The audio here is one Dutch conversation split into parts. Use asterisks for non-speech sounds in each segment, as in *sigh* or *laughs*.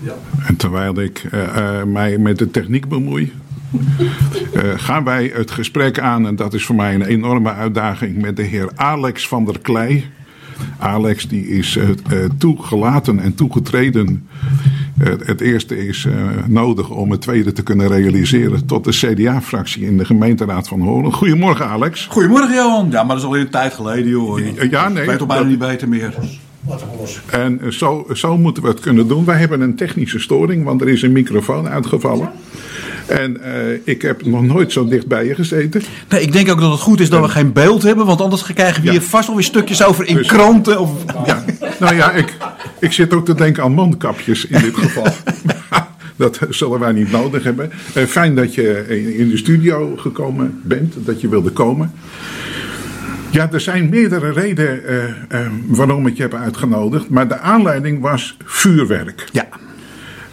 Ja. En terwijl ik uh, mij met de techniek bemoei, uh, gaan wij het gesprek aan. En dat is voor mij een enorme uitdaging met de heer Alex van der Klei. Alex die is uh, toegelaten en toegetreden. het eerste is nodig om het tweede te kunnen realiseren tot de CDA-fractie in de gemeenteraad van Horen. Goedemorgen Alex. Goedemorgen Johan. Ja, maar dat is al een tijd geleden joh. Ja, nee. Ik weet toch bijna niet beter meer. En zo, zo moeten we het kunnen doen. Wij hebben een technische storing, want er is een microfoon uitgevallen. En uh, ik heb nog nooit zo dicht bij je gezeten. Nee, ik denk ook dat het goed is dat we geen beeld hebben. Want anders krijgen we ja. hier vast wel weer stukjes over in dus, kranten. Of... Ja, nou ja, ik, ik zit ook te denken aan mondkapjes in dit geval. *laughs* dat zullen wij niet nodig hebben. Uh, fijn dat je in de studio gekomen bent, dat je wilde komen. Ja, er zijn meerdere redenen uh, uh, waarom ik je heb uitgenodigd. Maar de aanleiding was vuurwerk. Ja.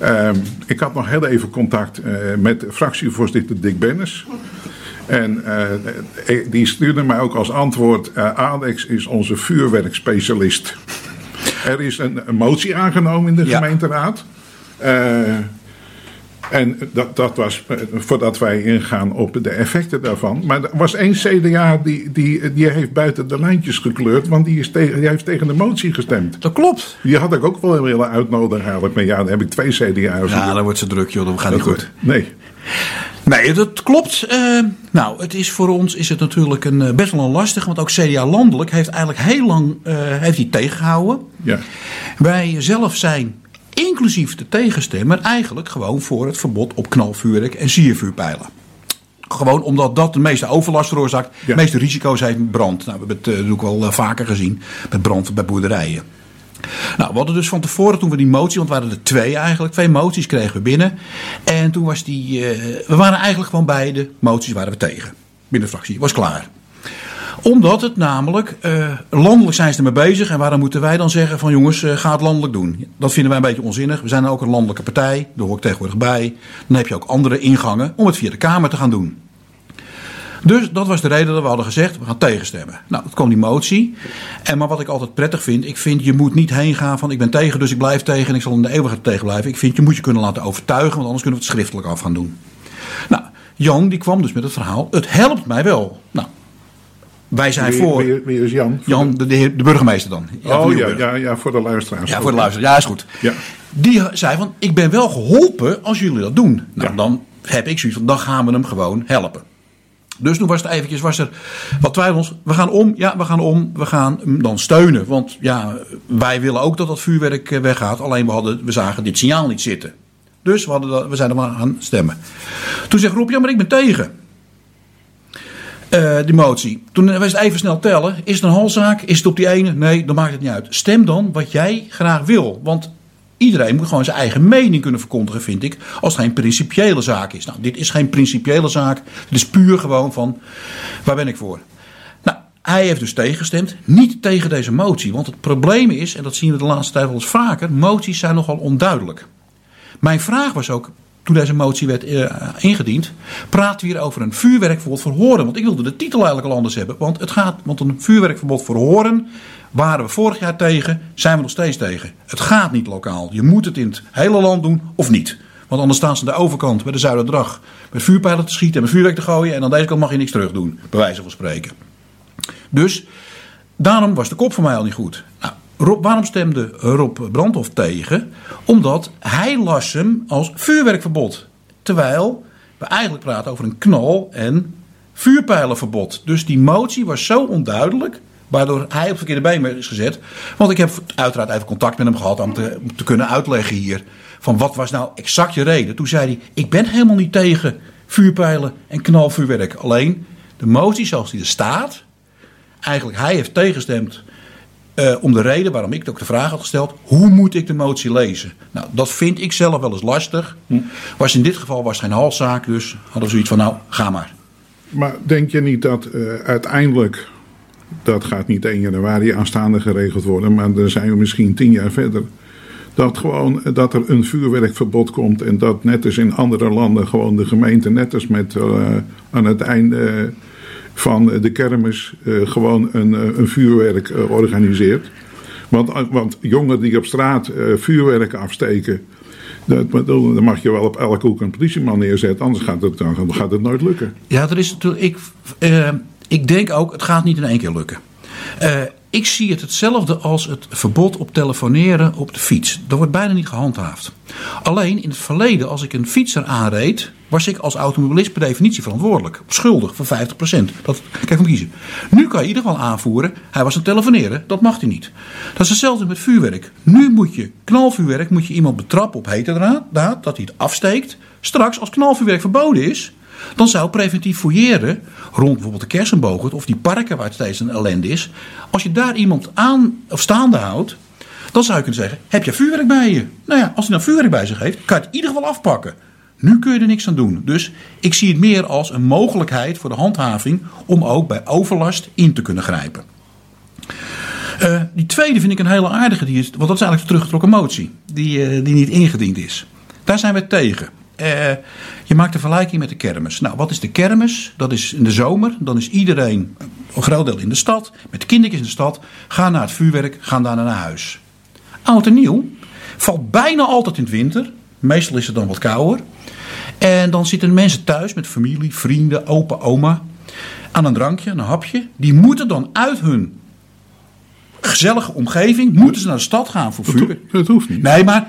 Uh, ik had nog heel even contact uh, met fractievoorzitter Dick Bennis. En die stuurde mij ook als antwoord: Alex is onze vuurwerkspecialist. Er is een, een motie aangenomen in de ja. gemeenteraad. En dat, dat was eh, voordat wij ingaan op de effecten daarvan. Maar er was één CDA die, die, die heeft buiten de lijntjes gekleurd. Want die, is tegen, die heeft tegen de motie gestemd. Dat klopt. Die had ik ook wel willen uitnodigen eigenlijk. Maar ja, dan heb ik twee CDA's. Ja, dan wordt ze druk joh. Dat gaat niet goed. Nee. Nee, dat klopt. Uh, nou, het is voor ons is het natuurlijk een, best wel een lastig. Want ook CDA landelijk heeft eigenlijk heel lang uh, heeft die tegengehouden. Ja. Wij zelf zijn inclusief de tegenstemmer, eigenlijk gewoon voor het verbod op knalvuurwerk en siervuurpijlen. Gewoon omdat dat de meeste overlast veroorzaakt, de meeste risico's heeft met brand. Nou, we hebben het uh, ook wel uh, vaker gezien met brand bij boerderijen. Nou, we hadden dus van tevoren toen we die motie, want we waren er twee eigenlijk, twee moties kregen we binnen. En toen was die, uh, we waren eigenlijk gewoon beide moties waren we tegen. Binnen de fractie, was klaar omdat het namelijk, uh, landelijk zijn ze ermee bezig. En waarom moeten wij dan zeggen van jongens, uh, ga het landelijk doen. Dat vinden wij een beetje onzinnig. We zijn ook een landelijke partij, daar hoor ik tegenwoordig bij. Dan heb je ook andere ingangen om het via de Kamer te gaan doen. Dus dat was de reden dat we hadden gezegd, we gaan tegenstemmen. Nou, dat kwam die motie. En maar wat ik altijd prettig vind, ik vind je moet niet heen gaan van ik ben tegen, dus ik blijf tegen en ik zal in de eeuwigheid tegen blijven. Ik vind je moet je kunnen laten overtuigen, want anders kunnen we het schriftelijk af gaan doen. Nou, Jan die kwam dus met het verhaal, het helpt mij wel. Nou, wij zijn wie, voor. Wie, wie, is Jan? Jan, de, de, de burgemeester dan. Ja, oh ja, ja, ja, voor de luisteraars. Ja, voor de luisteraars. Ja, is goed. Ja. Die zei van, ik ben wel geholpen als jullie dat doen. Nou, ja. dan heb ik zoiets van, dan gaan we hem gewoon helpen. Dus toen was het eventjes, was er wat twijfels. We gaan om, ja, we gaan om, we gaan hem dan steunen. Want ja, wij willen ook dat dat vuurwerk weggaat. Alleen we, hadden, we zagen dit signaal niet zitten. Dus we, hadden, we zijn er maar aan stemmen. Toen zegt Rob, ja, maar ik ben tegen. Uh, die motie. Toen was het even snel tellen. Is het een halzaak? Is het op die ene? Nee, dan maakt het niet uit. Stem dan wat jij graag wil. Want iedereen moet gewoon zijn eigen mening kunnen verkondigen, vind ik. Als het geen principiële zaak is. Nou, dit is geen principiële zaak. Het is puur gewoon van, waar ben ik voor? Nou, hij heeft dus tegengestemd. Niet tegen deze motie. Want het probleem is, en dat zien we de laatste tijd wel eens vaker. Moties zijn nogal onduidelijk. Mijn vraag was ook, toen deze motie werd uh, ingediend, praten we hier over een vuurwerkverbod voor horen. Want ik wilde de titel eigenlijk al anders hebben. Want het gaat, want een vuurwerkverbod voor horen waren we vorig jaar tegen, zijn we nog steeds tegen. Het gaat niet lokaal. Je moet het in het hele land doen of niet. Want anders staan ze aan de overkant bij de Zuiderdrag met vuurpijlen te schieten en met vuurwerk te gooien. En aan deze kant mag je niks terug doen, bij wijze van spreken. Dus daarom was de kop voor mij al niet goed. Rob, waarom stemde Rob Brandhoff tegen? Omdat hij las hem als vuurwerkverbod. Terwijl we eigenlijk praten over een knal- en vuurpijlenverbod. Dus die motie was zo onduidelijk, waardoor hij op het verkeerde been is gezet. Want ik heb uiteraard even contact met hem gehad om te, om te kunnen uitleggen hier. Van wat was nou exact je reden? Toen zei hij, ik ben helemaal niet tegen vuurpijlen en knalvuurwerk. Alleen de motie zoals die er staat, eigenlijk hij heeft tegengestemd uh, om de reden waarom ik ook de vraag had gesteld: hoe moet ik de motie lezen? Nou, dat vind ik zelf wel eens lastig. Hm. Was in dit geval was geen halszaak, dus hadden we zoiets van: nou, ga maar. Maar denk je niet dat uh, uiteindelijk, dat gaat niet 1 januari aanstaande geregeld worden, maar dan zijn we misschien tien jaar verder. Dat gewoon dat er een vuurwerkverbod komt en dat net als in andere landen gewoon de gemeente net als met uh, aan het einde van de kermis uh, gewoon een, een vuurwerk uh, organiseert. Want, want jongeren die op straat vuurwerk afsteken. Dat, dan mag je wel op elke hoek een politieman neerzetten, anders gaat het, dan gaat het nooit lukken. Ja, er is natuurlijk. Ik, ik denk ook, het gaat niet in één keer lukken. Ik zie het hetzelfde als het verbod op telefoneren op de fiets. Dat wordt bijna niet gehandhaafd. Alleen in het verleden, als ik een fietser aanreed, was ik als automobilist per definitie verantwoordelijk. Schuldig voor 50%. Dat je van kiezen. Nu kan je in ieder geval aanvoeren, hij was aan het telefoneren, dat mag hij niet. Dat is hetzelfde met vuurwerk. Nu moet je, knalvuurwerk, moet je iemand betrappen op hete draad, dat hij het afsteekt. Straks, als knalvuurwerk verboden is, dan zou preventief fouilleren rond bijvoorbeeld de kersenbogen of die parken waar het steeds een ellende is. Als je daar iemand aan of staande houdt, dan zou je kunnen zeggen: Heb je vuurwerk bij je? Nou ja, als hij nou vuurwerk bij zich heeft, kan je het in ieder geval afpakken. Nu kun je er niks aan doen. Dus ik zie het meer als een mogelijkheid voor de handhaving om ook bij overlast in te kunnen grijpen. Uh, die tweede vind ik een hele aardige, die is, want dat is eigenlijk de teruggetrokken motie, die, uh, die niet ingediend is. Daar zijn we tegen. Uh, je maakt een vergelijking met de kermis. Nou, wat is de kermis? Dat is in de zomer. Dan is iedereen, een groot deel in de stad, met de kindertjes in de stad. Gaan naar het vuurwerk, gaan daarna naar huis. Oud en nieuw valt bijna altijd in het winter. Meestal is het dan wat kouder. En dan zitten mensen thuis met familie, vrienden, opa, oma. Aan een drankje, een hapje. Die moeten dan uit hun gezellige omgeving. Moeten ze naar de stad gaan voor vuurwerk. Dat hoeft niet. Nee, maar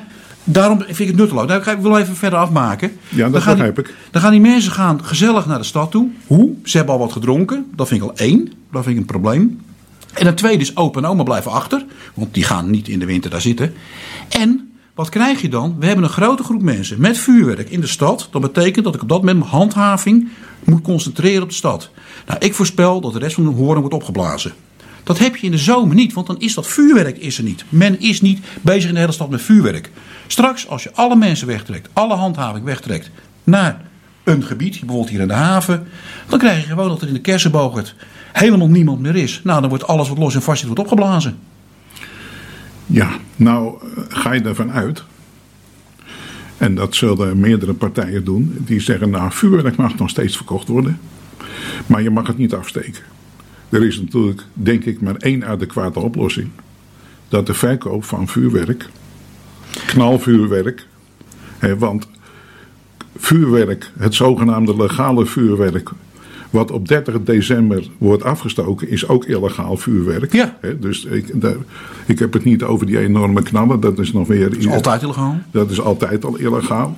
Daarom vind ik het nutteloos. Nou, ik wil even verder afmaken. Ja, dat begrijp ik. Dan gaan die mensen gaan gezellig naar de stad toe. Hoe? Ze hebben al wat gedronken. Dat vind ik al één. Dat vind ik een probleem. En het tweede is opa en oma blijven achter. Want die gaan niet in de winter daar zitten. En wat krijg je dan? We hebben een grote groep mensen met vuurwerk in de stad. Dat betekent dat ik op dat moment mijn handhaving moet concentreren op de stad. Nou, ik voorspel dat de rest van de horen wordt opgeblazen. Dat heb je in de zomer niet, want dan is dat vuurwerk is er niet. Men is niet bezig in de hele stad met vuurwerk. Straks, als je alle mensen wegtrekt, alle handhaving wegtrekt naar een gebied, bijvoorbeeld hier in de haven, dan krijg je gewoon dat er in de kersenboog helemaal niemand meer is. Nou, dan wordt alles wat los en vast zit, wordt opgeblazen. Ja, nou eh, ga je ervan uit. En dat zullen meerdere partijen doen. Die zeggen, nou, vuurwerk mag nog steeds verkocht worden. Maar je mag het niet afsteken. Er is natuurlijk, denk ik, maar één adequate oplossing. Dat de verkoop van vuurwerk, knalvuurwerk, hè, want vuurwerk, het zogenaamde legale vuurwerk, wat op 30 december wordt afgestoken, is ook illegaal vuurwerk. Ja. dus ik, daar, ik heb het niet over die enorme knallen, dat is nog weer. Dat is altijd illegaal. Dat is altijd al illegaal.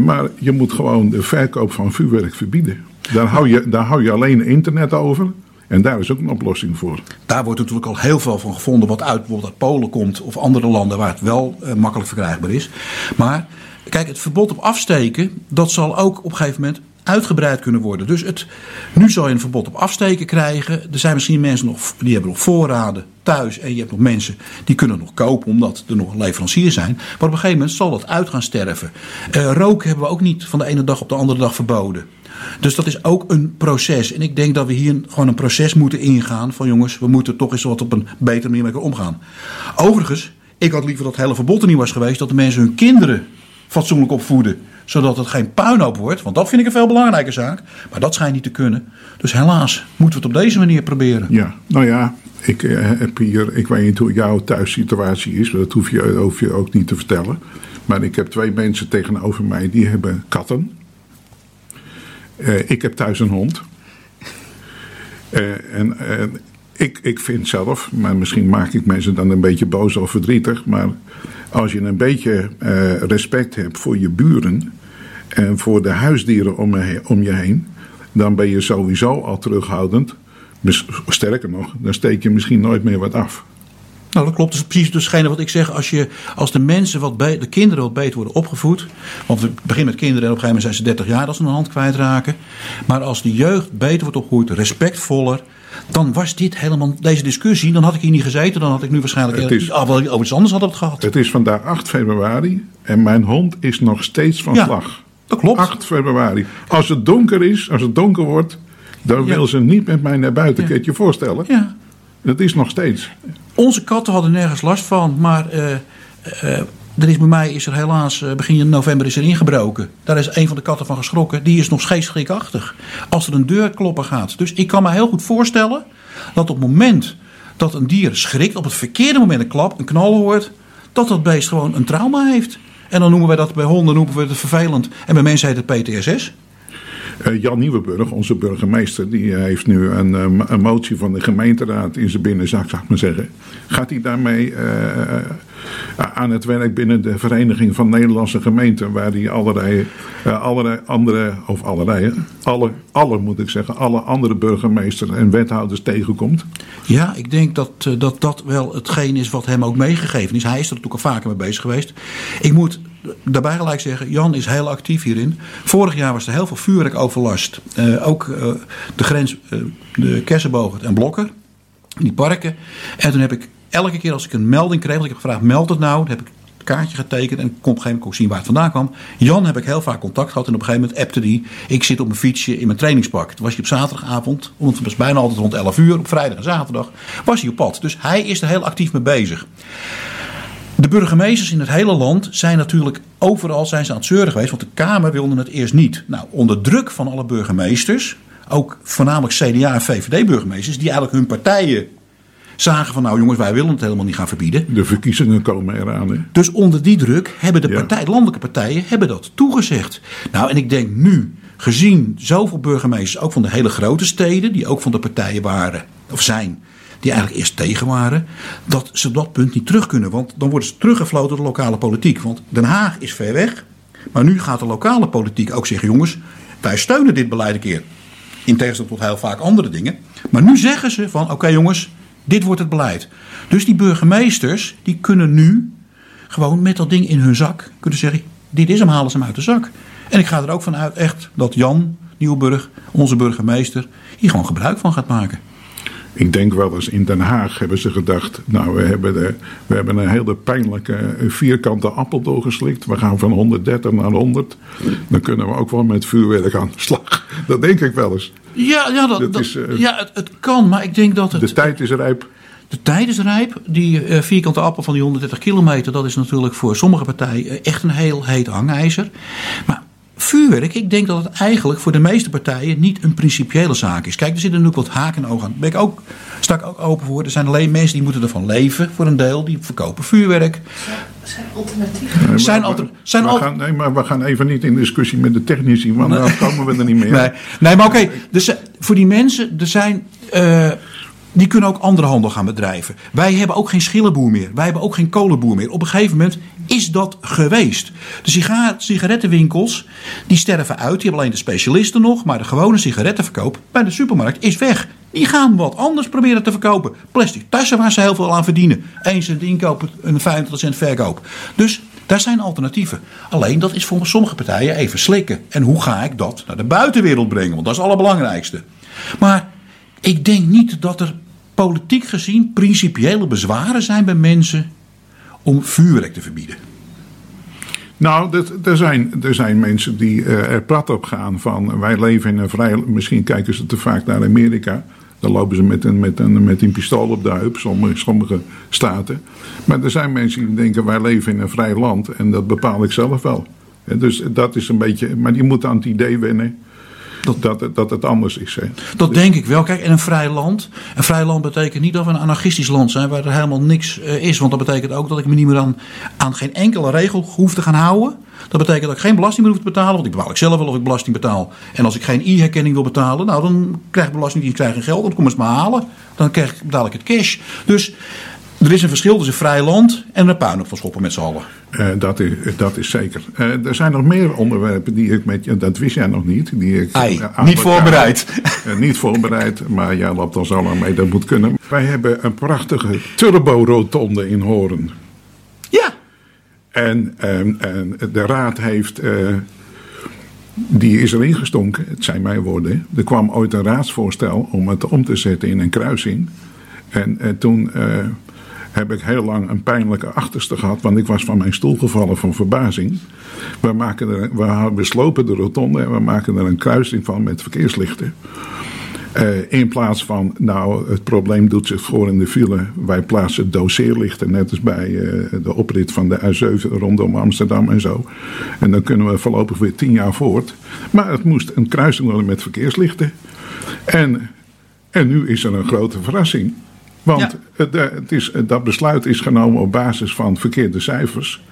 Maar je moet gewoon de verkoop van vuurwerk verbieden. Daar hou je, daar hou je alleen internet over. En daar is ook een oplossing voor. Daar wordt natuurlijk al heel veel van gevonden wat uit bijvoorbeeld uit Polen komt of andere landen waar het wel uh, makkelijk verkrijgbaar is. Maar kijk, het verbod op afsteken, dat zal ook op een gegeven moment uitgebreid kunnen worden. Dus het, nu zal je een verbod op afsteken krijgen. Er zijn misschien mensen nog, die hebben nog voorraden thuis. En je hebt nog mensen die kunnen nog kopen omdat er nog leveranciers zijn. Maar op een gegeven moment zal dat uit gaan sterven. Uh, roken hebben we ook niet van de ene dag op de andere dag verboden. Dus dat is ook een proces. En ik denk dat we hier gewoon een proces moeten ingaan. Van jongens, we moeten toch eens wat op een betere manier mee omgaan. Overigens, ik had liever dat het hele verbod er niet was geweest. Dat de mensen hun kinderen fatsoenlijk opvoeden. Zodat het geen puinhoop wordt. Want dat vind ik een veel belangrijke zaak. Maar dat schijnt niet te kunnen. Dus helaas moeten we het op deze manier proberen. Ja, nou ja. Ik eh, heb hier, ik weet niet hoe jouw thuissituatie is. Dat hoef je, hoef je ook niet te vertellen. Maar ik heb twee mensen tegenover mij die hebben katten. Uh, ik heb thuis een hond. Uh, en ik, ik vind zelf, maar misschien maak ik mensen dan een beetje boos of verdrietig. Maar als je een beetje respect hebt voor je buren en voor de huisdieren om, om je heen, dan ben je sowieso al terughoudend. Sterker nog, dan steek je misschien nooit meer wat af. Nou, dat klopt. Dat is precies hetgene wat ik zeg. Als, je, als de mensen, wat de kinderen wat beter worden opgevoed. Want we beginnen met kinderen en op een gegeven moment zijn ze 30 jaar als ze een hand kwijtraken. Maar als de jeugd beter wordt opgevoed, respectvoller. Dan was dit helemaal, deze discussie, dan had ik hier niet gezeten. Dan had ik nu waarschijnlijk het is, over iets anders had het gehad. Het is vandaag 8 februari en mijn hond is nog steeds van ja, slag. Dat klopt. 8 februari. Als het donker is, als het donker wordt, dan ja. wil ze niet met mij naar buiten. Ja. Kun je het je voorstellen? Ja. Dat is nog steeds. Onze katten hadden nergens last van, maar uh, uh, er is bij mij is er helaas uh, begin november is er ingebroken. Daar is een van de katten van geschrokken. Die is nog steeds schrikachtig. Als er een deur kloppen gaat. Dus ik kan me heel goed voorstellen dat op het moment dat een dier schrikt op het verkeerde moment een klap, een knal hoort, dat dat beest gewoon een trauma heeft. En dan noemen wij dat bij honden noemen we het vervelend. En bij mensen heet het PTSS. Uh, Jan Nieuwenburg, onze burgemeester, die heeft nu een, eh, een, motie van de gemeenteraad in zijn binnenzak, zou ik maar zeggen. Gaat hij daarmee aan het werk binnen de Vereniging van Nederlandse Gemeenten, waar hij allerlei, allerlei andere, of allerlei, alle, alle moet ik zeggen, alle andere burgemeesters en wethouders tegenkomt? Ja, ik denk dat, dat dat wel hetgeen is wat hem ook meegegeven is. Hij is er natuurlijk al vaker mee bezig geweest. Ik moet daarbij gelijk zeggen, Jan is heel actief hierin. Vorig jaar was er heel veel vuurwerkoverlast. Uh, ook de grens, de Kersenbogen en Blokker, die parken. En toen heb ik elke keer als ik een melding kreeg, want ik heb gevraagd, meld het nou. Dan heb ik een kaartje getekend en kon op een gegeven moment ook zien waar het vandaan kwam. Jan heb ik heel vaak contact gehad en op een gegeven moment appte die. Ik zit op mijn fietsje in mijn trainingspak. Toen was hij op zaterdagavond, want het was bijna altijd rond 11 uur, op vrijdag en zaterdag, was hij op pad. Dus hij is er heel actief mee bezig. De burgemeesters in het hele land zijn natuurlijk overal zijn ze aan het zeuren geweest, want de Kamer wilde het eerst niet. Nou, onder druk van alle burgemeesters, ook voornamelijk CDA en VVD-burgemeesters, die eigenlijk hun partijen zagen van nou jongens, wij willen het helemaal niet gaan verbieden. De verkiezingen komen eraan. Hè? Dus onder die druk hebben de partij, landelijke partijen hebben dat toegezegd. Nou, en ik denk nu, gezien zoveel burgemeesters, ook van de hele grote steden, die ook van de partijen waren of zijn, die eigenlijk eerst tegen waren, dat ze dat punt niet terug kunnen. Want dan worden ze teruggefloten door de lokale politiek. Want Den Haag is ver weg. Maar nu gaat de lokale politiek ook zeggen: jongens, wij steunen dit beleid een keer. In tegenstelling tot heel vaak andere dingen. Maar nu zeggen ze van oké jongens, dit wordt het beleid. Dus die burgemeesters die kunnen nu gewoon met dat ding in hun zak kunnen zeggen: dit is hem, halen ze hem uit de zak. En ik ga er ook vanuit echt dat Jan Nieuwburg, onze burgemeester, hier gewoon gebruik van gaat maken. Ik denk wel eens in Den Haag hebben ze gedacht. Nou, we hebben, de, we hebben een hele pijnlijke vierkante appel doorgeslikt. We gaan van 130 naar 100. Dan kunnen we ook wel met vuurwerk aan de slag. Dat denk ik wel eens. Ja, ja, dat, dat is, uh, ja het, het, kan, maar ik denk dat het. De tijd is rijp. De tijd is rijp. Die uh, vierkante appel van die 130 kilometer, dat is natuurlijk voor sommige partijen echt een heel heet hangijzer. Maar vuurwerk, ik denk dat het eigenlijk voor de meeste partijen niet een principiële zaak is. Kijk, er zitten natuurlijk wat haken en ogen aan. Daar ben ik ook, sta ik ook open voor. Er zijn alleen mensen die moeten ervan leven, voor een deel, die verkopen vuurwerk. Zijn alternatieven. Nee, zijn alter, zijn al... gaan, nee, maar we gaan even niet in discussie met de technici, want nee. dan komen we er niet *laughs* meer. Nee, nee maar oké, okay, dus voor die mensen, er zijn... Uh, die kunnen ook andere handel gaan bedrijven. Wij hebben ook geen schillenboer meer. Wij hebben ook geen kolenboer meer. Op een gegeven moment is dat geweest. De sigarettenwinkels die sterven uit. Die hebben alleen de specialisten nog. Maar de gewone sigarettenverkoop bij de supermarkt is weg. Die gaan wat anders proberen te verkopen. Plastic tassen waar ze heel veel aan verdienen. 1 cent inkoop, een 25 cent verkoop. Dus daar zijn alternatieven. Alleen dat is voor sommige partijen even slikken. En hoe ga ik dat naar de buitenwereld brengen? Want dat is het allerbelangrijkste. Maar ik denk niet dat er politiek gezien principiële bezwaren zijn bij mensen om vuurwerk te verbieden. Nou, er zijn, er zijn mensen die uh, er plat op gaan van wij leven in een vrij. Misschien kijken ze te vaak naar Amerika. Dan lopen ze met een, met een, met een pistool op de heup, sommige, sommige staten. Maar er zijn mensen die denken wij leven in een vrij land en dat bepaal ik zelf wel. Dus dat is een beetje. Maar die moeten aan het idee wennen dat, dat, het anders is. Hè. Dat denk ik wel. Kijk, in een vrij land. Een vrij land betekent niet dat we een anarchistisch land zijn waar er helemaal niks uh, is. Want dat betekent ook dat ik me niet meer aan, geen enkele regel hoef te gaan houden. Dat betekent dat ik geen belasting meer hoef te betalen. Want ik bepaal ik zelf wel of ik belasting betaal. En als ik geen e-herkenning wil betalen, nou dan krijg ik belastingdienst krijg geen geld. Dan kom eens maar halen. Dan krijg, betaal ik het cash. Dus er is een verschil tussen vrij land en een puinhoop van schoppen met z'n allen. Uh, dat, is, dat is zeker. Uh, er zijn nog meer onderwerpen die ik met je, dat wist jij nog niet. Die ik, Ai, uh, niet voorbereid. niet voorbereid, maar jij loopt al zo lang mee, dat moet kunnen. Wij hebben een prachtige turbo-rotonde in Horen. Ja. En, en, en de raad heeft die is erin gestonken, het zijn mijn woorden. Er kwam ooit een raadsvoorstel om het om te zetten in een kruising. En, en toen uh, heb ik heel lang een pijnlijke achterste gehad, want ik was van mijn stoel gevallen van verbazing. We, maken er, we, we slopen de rotonde en we maken er een kruising van met verkeerslichten. Uh, in plaats van, nou, het probleem doet zich voor in de file. Wij plaatsen doseerlichten, net als bij uh, de oprit van de A7 rondom Amsterdam en zo. En dan kunnen we voorlopig weer tien jaar voort. Maar het moest een kruising worden met verkeerslichten. En, en nu is er een grote verrassing. Want Ja. het, eh, het is, dat besluit is genomen op basis van verkeerde cijfers.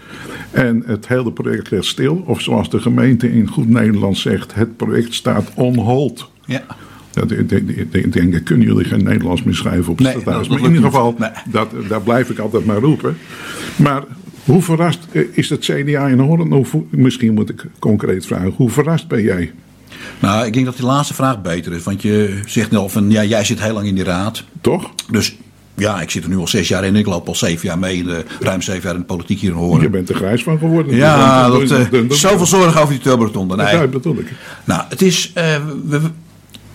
En het hele project ligt stil. Of zoals de gemeente in goed Nederlands zegt, het project staat on hold. Ja. Dat, ik denk, dat kunnen jullie geen Nederlands meer schrijven op Nee, het dat- thuis. dat Maar in ieder geval. Nee. dat, daar blijf ik altijd maar roepen. Maar hoe verrast eh, is het CDA in? Of hoe- misschien moet ik concreet vragen. Hoe verrast ben jij? Nou, ik denk dat die laatste vraag beter is. Want je zegt al van, ja, jij zit heel lang in die raad. Toch? Dus ja, ik zit er nu al zes jaar in. Ik loop al zeven jaar mee, in de, ruim zeven jaar in de politiek hier in Hoorn. Je bent er grijs van geworden. Ja, Dus dat, dan- eh, zoveel zorgen over die turboretonde. Nee. Dat ik. Nou, het is. eh, we-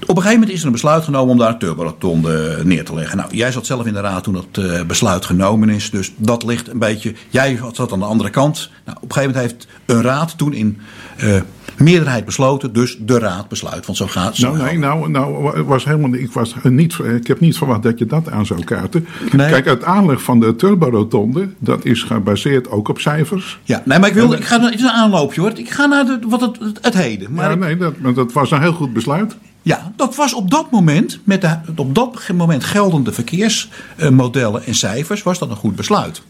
op een gegeven moment is er een besluit genomen om daar een turboretonde neer te leggen. Nou, jij zat zelf in de raad toen dat eh, besluit genomen is. Dus dat ligt een beetje. Jij zat aan de andere kant. Nou, op een gegeven moment heeft een raad toen in eh, meerderheid besloten. Dus de raad besluit. Want zo gaat zo Nou, nee, nou, nou was helemaal, ik, was niet, ik heb niet verwacht dat je dat aan zou kaarten. Nee. Kijk, het aanleg van de turborotonde, dat is gebaseerd ook op cijfers. Ja, nee, maar ik wil. Ik ga het is een aanloopje hoor. Ik ga naar de, wat het, het, het heden. Maar Ja, nee, dat, dat was een heel goed besluit. Ja, dat was op dat moment, met de op dat moment geldende verkeersmodellen en cijfers, was dat een goed besluit.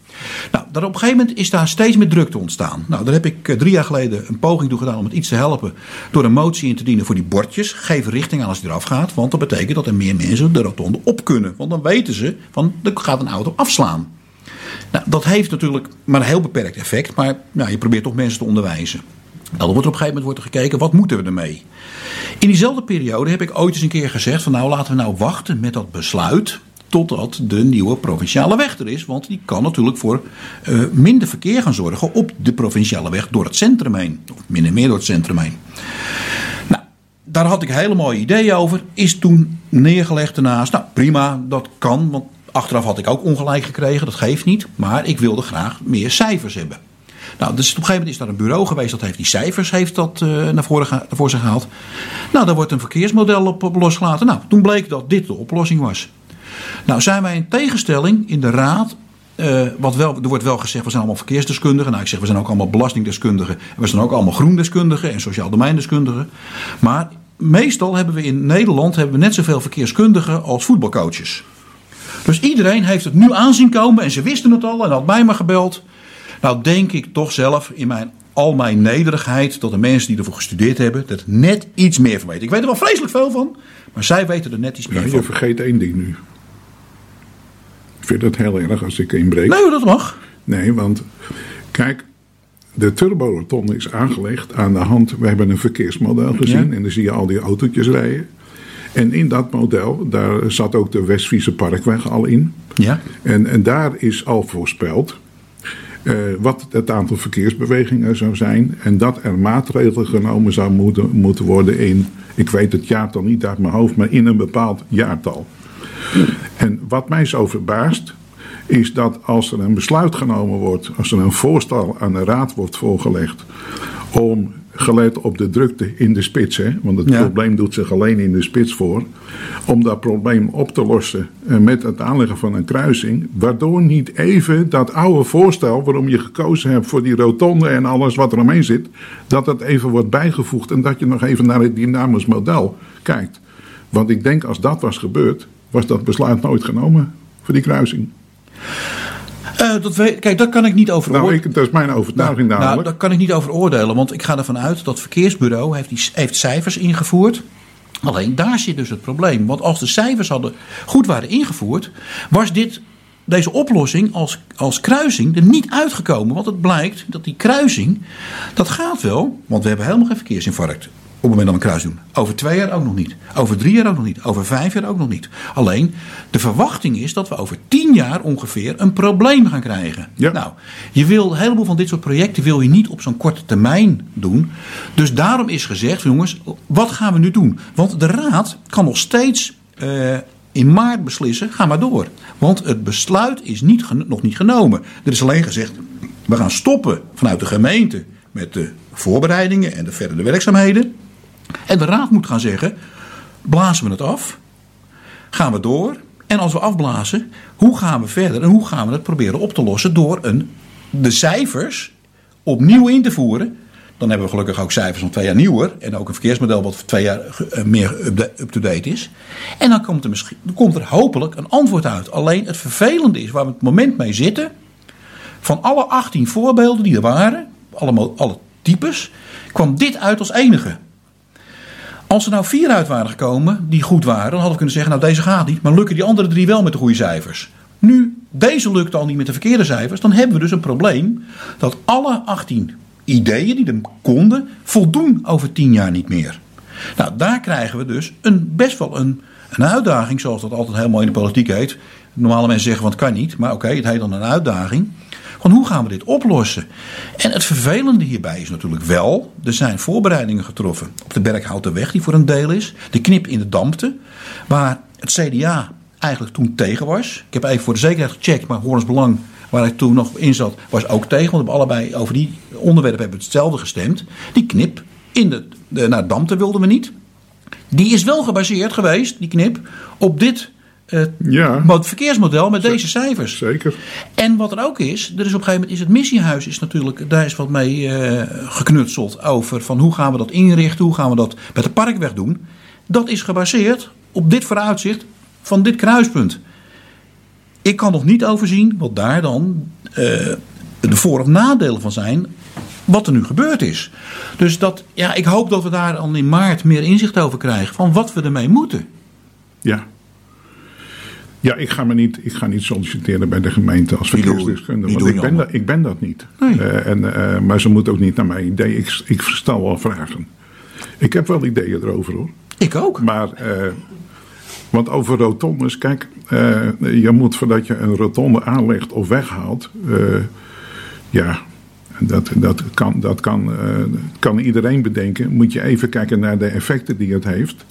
Nou, daar op een gegeven moment is daar steeds meer drukte ontstaan. Nou, daar heb ik eh, drie jaar geleden een poging toe gedaan om het iets te helpen. Door een motie in te dienen voor die bordjes. Geef richting aan als die eraf gaat. Want dat betekent dat er meer mensen de rotonde op kunnen. Want dan weten ze van er gaat een auto afslaan. Nou, dat heeft natuurlijk maar een heel beperkt effect. Maar nou, je probeert toch mensen te onderwijzen. Nou, dan wordt er op een gegeven moment wordt er gekeken, wat moeten we ermee? In diezelfde periode heb ik ooit eens een keer gezegd: van nou laten we nou wachten met dat besluit. Totdat de nieuwe provinciale weg er is. Want die kan natuurlijk voor eh, minder verkeer gaan zorgen op de provinciale weg door het centrum heen. Of min en meer door het centrum heen. Nou, daar had ik hele mooie ideeën over. Is toen neergelegd ernaast. Nou, prima, dat kan. Want achteraf had ik ook ongelijk gekregen. Dat geeft niet. Maar ik wilde graag meer cijfers hebben. Nou, dus op een gegeven moment is daar een bureau geweest. Dat heeft die cijfers heeft dat, eh, naar, voren voren zich gehaald. Nou, daar wordt een verkeersmodel op, losgelaten. Nou, toen bleek dat dit de oplossing was. Nou, zijn wij in tegenstelling in de raad. eh, wat wel, er wordt wel gezegd, we zijn allemaal verkeersdeskundigen. Nou, ik zeg, we zijn ook allemaal belastingdeskundigen. En we zijn ook allemaal groendeskundigen en sociaal domeindeskundigen. Maar meestal hebben we in Nederland hebben we net zoveel verkeerskundigen als voetbalcoaches. Dus iedereen heeft het nu aanzien komen en ze wisten het al en had mij maar gebeld. Nou, denk ik toch zelf in mijn, al mijn nederigheid dat de mensen die ervoor gestudeerd hebben, er net iets meer van weten. Ik weet er wel vreselijk veel van, maar zij weten er net iets Ja, meer je van. vergeet één ding nu. Ik vind het heel erg als ik inbreek. Nee, dat mag. Nee, want kijk, de turborotonde is aangelegd aan de hand. We hebben een verkeersmodel gezien Ja. en dan zie je al die autootjes rijden. En in dat model, daar zat ook de Westfriese Parkweg al in. Ja. En, en daar is al voorspeld wat het aantal verkeersbewegingen zou zijn. En dat er maatregelen genomen zou moeten, moeten worden in, ik weet het jaartal niet uit mijn hoofd, maar in een bepaald jaartal. En wat mij zo verbaast, is dat als er een besluit genomen wordt, als er een voorstel aan de raad wordt voorgelegd om gelet op de drukte in de spits, hè, want het Ja. probleem doet zich alleen in de spits voor, om dat probleem op te lossen eh, met het aanleggen van een kruising, waardoor niet even dat oude voorstel waarom je gekozen hebt voor die rotonde en alles wat er omheen zit, dat dat even wordt bijgevoegd en dat je nog even naar het dynamisch model kijkt. Want ik denk als dat was gebeurd, was dat besluit nooit genomen voor die kruising. Eh, dat weet, kijk, daar kan ik niet over Nou, ik, dat is mijn overtuiging Nou, namelijk. daar kan ik niet over oordelen, want ik ga ervan uit dat het verkeersbureau heeft, die, heeft cijfers ingevoerd. Alleen daar zit dus het probleem. Want als de cijfers hadden goed waren ingevoerd, was dit, deze oplossing als, als kruising er niet uitgekomen. Want het blijkt dat die kruising, dat gaat wel, want we hebben helemaal geen verkeersinfarct. Op het moment dat we een kruis doen. Over twee jaar ook nog niet. Over drie jaar ook nog niet. Over vijf jaar ook nog niet. Alleen, de verwachting is dat we over tien jaar ongeveer een probleem gaan krijgen. Ja. Nou, je wil een heleboel van dit soort projecten wil je niet op zo'n korte termijn doen. Dus daarom is gezegd, jongens, wat gaan we nu doen? Want de raad kan nog steeds eh, in maart beslissen, ga maar door. Want het besluit is niet, nog niet genomen. Er is alleen gezegd, we gaan stoppen vanuit de gemeente met de voorbereidingen en de verdere werkzaamheden. En de raad moet gaan zeggen, blazen we het af? Gaan we door? En als we afblazen, hoe gaan we verder en hoe gaan we het proberen op te lossen door een, de cijfers opnieuw in te voeren Dan hebben we gelukkig ook cijfers van twee jaar nieuwer. En ook een verkeersmodel wat twee jaar eh, meer up-to-date is. En dan komt, er misschien, komt er hopelijk een antwoord uit. Alleen het vervelende is waar we op het moment mee zitten. Van alle 18 voorbeelden die er waren, alle, alle types, kwam dit uit als enige. Als er nou vier uit waren gekomen die goed waren, dan hadden we kunnen zeggen: Nou, deze gaat niet. Maar lukken die andere drie wel met de goede cijfers? Nu, deze lukt al niet met de verkeerde cijfers. Dan hebben we dus een probleem dat alle 18 ideeën die er konden, voldoen over 10 jaar niet meer. Nou, daar krijgen we dus een, best wel een, een uitdaging, zoals dat altijd mooi in de politiek heet. Normale mensen zeggen, want kan niet. Maar oké, het heet dan een uitdaging. Van hoe gaan we dit oplossen? En het vervelende hierbij is natuurlijk wel, er zijn voorbereidingen getroffen op de Berghoutenweg, die voor een deel is. De knip in de Dampte, waar het CDA eigenlijk toen tegen was. Ik heb even voor de zekerheid gecheckt, maar Horens Belang, waar ik toen nog in zat, was ook tegen. Want we allebei over die onderwerpen hebben hetzelfde gestemd. Die knip in de, naar Dampte wilden we niet. Die is wel gebaseerd geweest, die knip, op dit ja. verkeersmodel met deze cijfers. Zeker. En wat er ook is, er is op een gegeven moment is het missiehuis is natuurlijk, daar is wat mee uh, geknutseld over van hoe gaan we dat inrichten, hoe gaan we dat met de parkweg doen. Dat is gebaseerd op dit vooruitzicht van dit kruispunt. Ik kan nog niet overzien wat daar dan uh, de voor- of nadelen van zijn. Wat er nu gebeurd is. Dus dat, ja, ik hoop dat we daar dan in maart meer inzicht over krijgen. Van wat we ermee moeten. Ja. Ja, ik ga, me niet, ik ga niet solliciteren bij de gemeente als verkeersdeskundige. Want ik ben, dat, ik ben dat niet. Nee. Uh, en, uh, maar ze moeten ook niet naar mijn idee. Ik, ik verstel wel vragen. Ik heb wel ideeën erover hoor. Ik ook. Maar uh, want over rotondes, kijk, uh, je moet voordat je een rotonde aanlegt of weghaalt, uh, ja, dat, dat, kan, dat kan, uh, kan iedereen bedenken. Moet je even kijken naar de effecten die het heeft.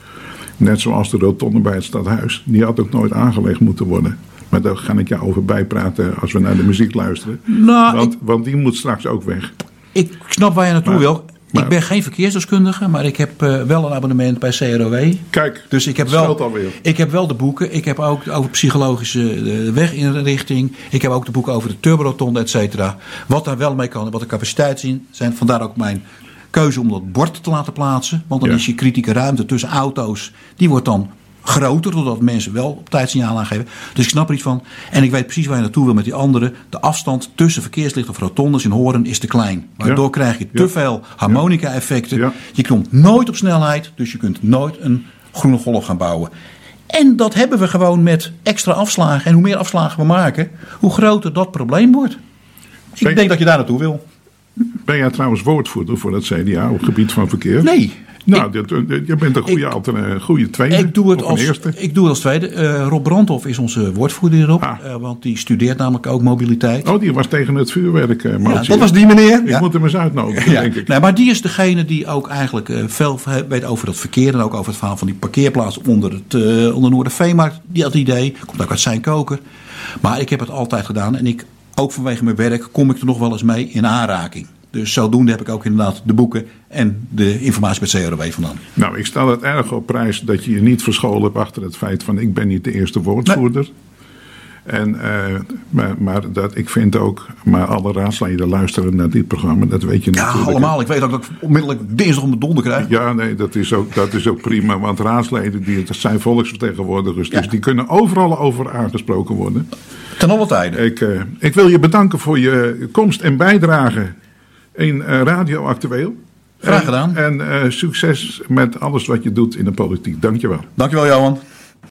Net zoals de rotonde bij het stadhuis. Die had ook nooit aangelegd moeten worden. Maar daar ga ik jou over bijpraten als we naar de muziek luisteren. Nou, want, ik, want die moet straks ook weg. Ik snap waar je naartoe maar, wil. Maar, ik ben geen verkeersdeskundige, maar ik heb uh, wel een abonnement bij CROW. Kijk, dus ik heb wel, alweer. Ik heb wel de boeken. Ik heb ook over psychologische uh, weginrichting. Ik heb ook de boeken over de turborotonde, et cetera. Wat daar wel mee kan, wat de capaciteiten zijn. Vandaar ook mijn keuze om dat bord te laten plaatsen. Want dan ja. is je kritieke ruimte tussen auto's. Die wordt dan groter, doordat mensen wel op tijd signaal aangeven. Dus ik snap er iets van. En ik weet precies waar je naartoe wil met die andere. De afstand tussen verkeerslichten of rotondes in Horen is te klein. Waardoor ja. krijg je te ja. veel harmonica-effecten. Ja. Je komt nooit op snelheid, dus je kunt nooit een groene golf gaan bouwen. En dat hebben we gewoon met extra afslagen. En hoe meer afslagen we maken, hoe groter dat probleem wordt. Ik denk dat je daar naartoe wil. Ben jij trouwens woordvoerder voor het CDA op het gebied van verkeer? Nee, nou, ik, dat, je bent een goede, ik, goede tweede. Ik doe het, als, eerste. ik doe het als tweede. Uh, Rob Brandhoff is onze woordvoerder hierop. Ah. Uh, want die studeert namelijk ook mobiliteit. Oh, die was tegen het vuurwerk. Uh, ja, dat was die meneer. Ik ja. moet hem eens uitnodigen, ja. denk ik. Nee, maar die is degene die ook eigenlijk veel weet over het verkeer. En ook over het verhaal van die parkeerplaats onder, het, onder Noorderveemarkt. Die had het idee. Komt ook uit zijn koker. Maar ik heb het altijd gedaan. En ik, ook vanwege mijn werk, kom ik er nog wel eens mee in aanraking. Dus zodoende heb ik ook inderdaad de boeken en de informatie met CRW vandaan. Nou, ik stel het erg op prijs dat je je niet verscholen hebt achter het feit van ik ben niet de eerste woordvoerder. Nee. En, uh, maar, maar, dat, ik vind ook, maar alle raadsleden luisteren naar dit programma, dat weet je ja, natuurlijk. Ja, allemaal. Ik weet ook dat ik onmiddellijk dinsdag om de donder krijg. Ja, nee, dat is ook, dat is ook prima. Want raadsleden, die, dat zijn volksvertegenwoordigers. Dus die kunnen overal over aangesproken worden. Ten alle tijden. Ik, uh, ik wil je bedanken voor je komst en bijdrage in uh, Radio Actueel. Graag gedaan. En, en succes met alles wat je doet in de politiek. Dankjewel. Dankjewel, Johan.